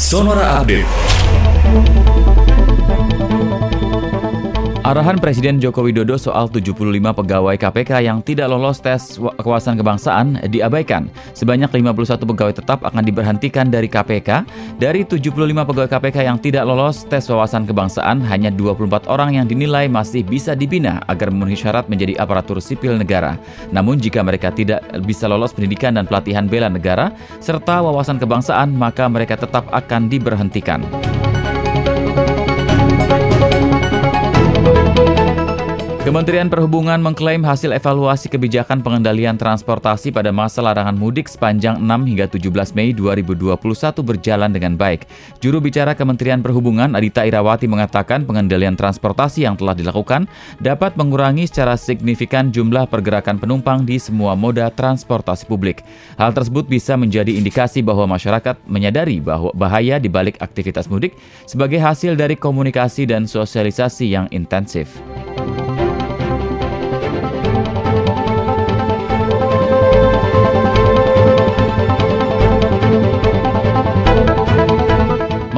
Sonora Update. Arahan Presiden Joko Widodo soal 75 pegawai KPK yang tidak lolos tes kewawasan kebangsaan diabaikan. Sebanyak 51 pegawai tetap akan diberhentikan dari KPK. Dari 75 pegawai KPK yang tidak lolos tes wawasan kebangsaan, hanya 24 orang yang dinilai masih bisa dibina agar memenuhi syarat menjadi aparatur sipil negara. Namun jika mereka tidak bisa lolos pendidikan dan pelatihan bela negara, serta wawasan kebangsaan, maka mereka tetap akan diberhentikan. Kementerian Perhubungan mengklaim hasil evaluasi kebijakan pengendalian transportasi pada masa larangan mudik sepanjang 6 hingga 17 Mei 2021 berjalan dengan baik. Juru bicara Kementerian Perhubungan Adita Irawati mengatakan pengendalian transportasi yang telah dilakukan dapat mengurangi secara signifikan jumlah pergerakan penumpang di semua moda transportasi publik. Hal tersebut bisa menjadi indikasi bahwa masyarakat menyadari bahwa bahaya di balik aktivitas mudik sebagai hasil dari komunikasi dan sosialisasi yang intensif.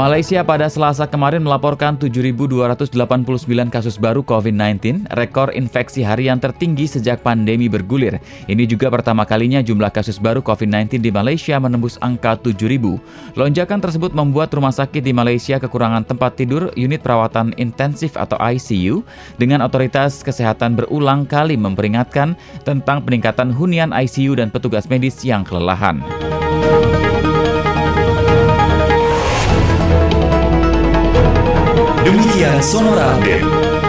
Malaysia pada Selasa kemarin melaporkan 7.289 kasus baru COVID-19, rekor infeksi harian tertinggi sejak pandemi bergulir. Ini juga pertama kalinya jumlah kasus baru COVID-19 di Malaysia menembus angka 7.000. Lonjakan tersebut membuat rumah sakit di Malaysia kekurangan tempat tidur unit perawatan intensif atau ICU dengan otoritas kesehatan berulang kali memperingatkan tentang peningkatan hunian ICU dan petugas medis yang kelelahan. Demikian Sonora Update.